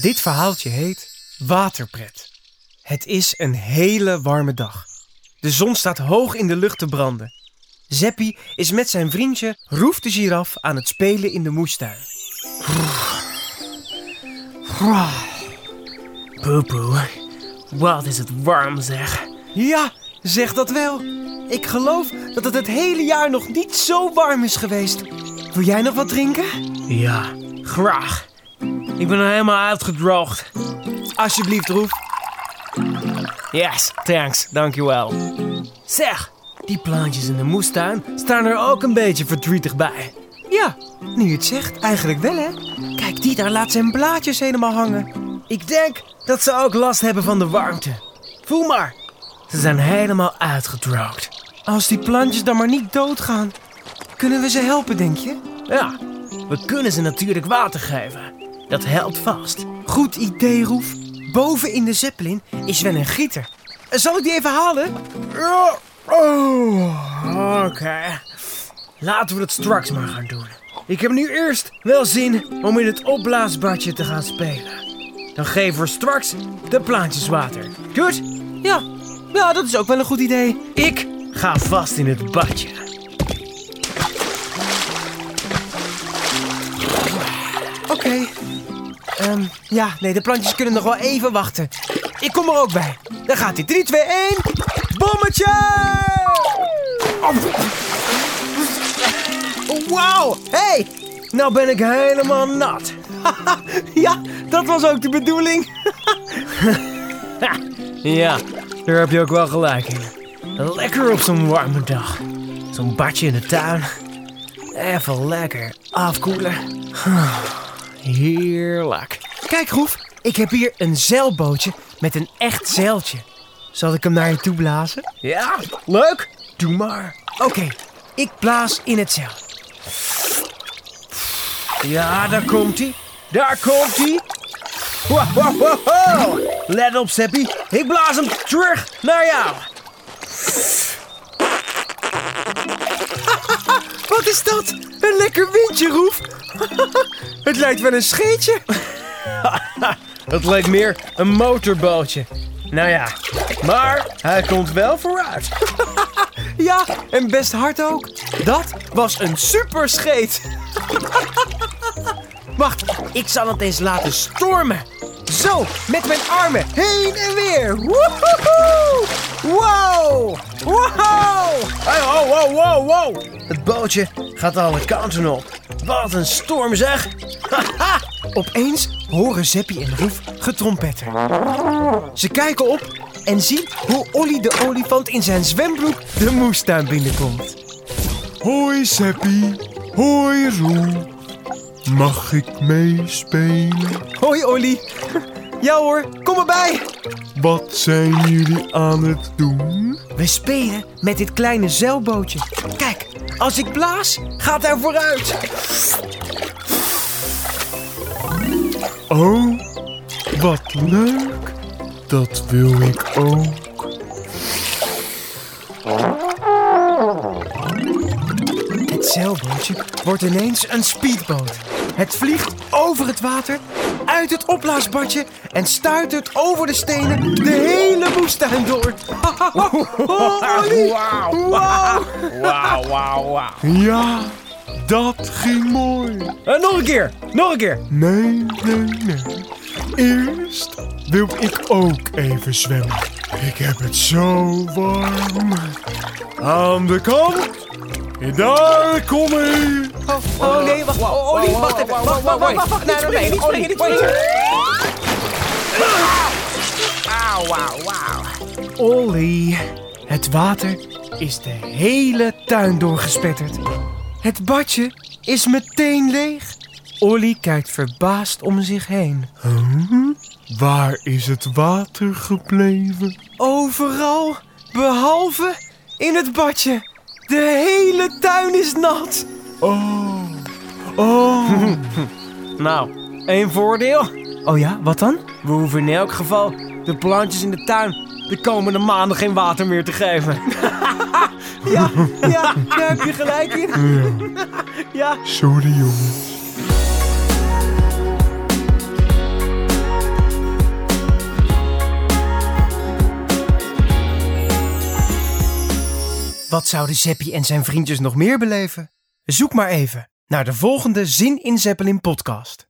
Dit verhaaltje heet Waterpret. Het is een hele warme dag. De zon staat hoog in de lucht te branden. Zeppie is met zijn vriendje Roef de giraf aan het spelen in de moestuin. Poepoe, wat is het warm zeg. Ja, zeg dat wel. Ik geloof dat het het hele jaar nog niet zo warm is geweest. Wil jij nog wat drinken? Ja, graag. Ik ben helemaal uitgedroogd. Alsjeblieft, Roef. Yes, thanks, dankjewel. Zeg, die plantjes in de moestuin staan er ook een beetje verdrietig bij. Ja, nu je het zegt, eigenlijk wel hè. Kijk, die daar laat zijn blaadjes helemaal hangen. Ik denk dat ze ook last hebben van de warmte. Voel maar, ze zijn helemaal uitgedroogd. Als die plantjes dan maar niet doodgaan, kunnen we ze helpen, denk je? Ja, we kunnen ze natuurlijk water geven. Dat helpt vast. Goed idee, Roef. Boven in de Zeppelin is wel een gieter. Zal ik die even halen? Oh, oké. Laten we dat straks maar gaan doen. Ik heb nu eerst wel zin om in het opblaasbadje te gaan spelen. Dan geven we straks de plantjes water. Goed? Ja, ja, dat is ook wel een goed idee. Ik ga vast in het badje. Oké. Ehm, ja, nee, de plantjes kunnen nog wel even wachten. Ik kom er ook bij. Daar gaat hij. 3, 2, 1. Bommetje! Wauw, hey! Nou ben ik helemaal nat. ja, dat was ook de bedoeling. Ja, daar heb je ook wel gelijk in. Lekker op zo'n warme dag. Zo'n badje in de tuin. Even lekker afkoelen. Heerlijk. Kijk, Roef, ik heb hier een zeilbootje met een echt zeiltje. Zal ik hem naar je toe blazen? Ja, leuk. Doe maar. Oké, ik blaas in het zeil. Ja, daar komt hij. Daar komt hij. Wow, wow, wow, wow. Let op, Seppie. Ik blaas hem terug naar jou. Wat is dat? Een lekker windje, Roef. het lijkt wel een scheetje. Het leek meer een motorbootje. Nou ja, maar hij komt wel vooruit. Ja, en best hard ook. Dat was een superscheet. Wacht, ik zal het eens laten stormen. Zo, met mijn armen heen en weer. Woehoehoe! Wow! Wow! Hey, wow, wow, wow, wow. Het bootje gaat alle kanten op. Wat een storm zeg. Haha. Opeens horen Zeppie en Roef getrompetter. Ze kijken op en zien hoe Olly de olifant in zijn zwembroek de moestuin binnenkomt. Hoi Zeppie, hoi Roel. Mag ik meespelen? Hoi Olly. Ja hoor, kom erbij. Wat zijn jullie aan het doen? We spelen met dit kleine zeilbootje. Kijk, als ik blaas, gaat hij vooruit. Oh, wat leuk. Dat wil ik ook. Het zeilbootje wordt ineens een speedboot. Het vliegt over het water, uit het opblaasbadje en stuitert over de stenen de hele moestuin door. Wauw. Wow. Wauw, wauw, wauw. Ja, dat ging mooi. En nog een keer, nog een keer. Nee, nee, nee. Eerst wil ik ook even zwemmen. Ik heb het zo warm. Aan de kant. Daar kom ik. Oh nee, wacht. Oh, Olly, wacht even. Wacht, wacht, wacht, wacht. wacht. Nee, nee, Olly, niet springen. Wauw, wauw, wauw. Olly, het water is de hele tuin doorgespetterd. Het badje is meteen leeg. Olly kijkt verbaasd om zich heen. Huh? Waar is het water gebleven? Overal, behalve in het badje. De hele tuin is nat. Oh. Oh. Nou, één voordeel. Oh ja, wat dan? We hoeven in elk geval de plantjes in de tuin de komende maanden geen water meer te geven. ja, ja, daar heb je gelijk in. Ja. Ja. Sorry jongens. Wat zouden Zeppie en zijn vriendjes nog meer beleven? Zoek maar even naar de volgende Zin in Zeppelin podcast.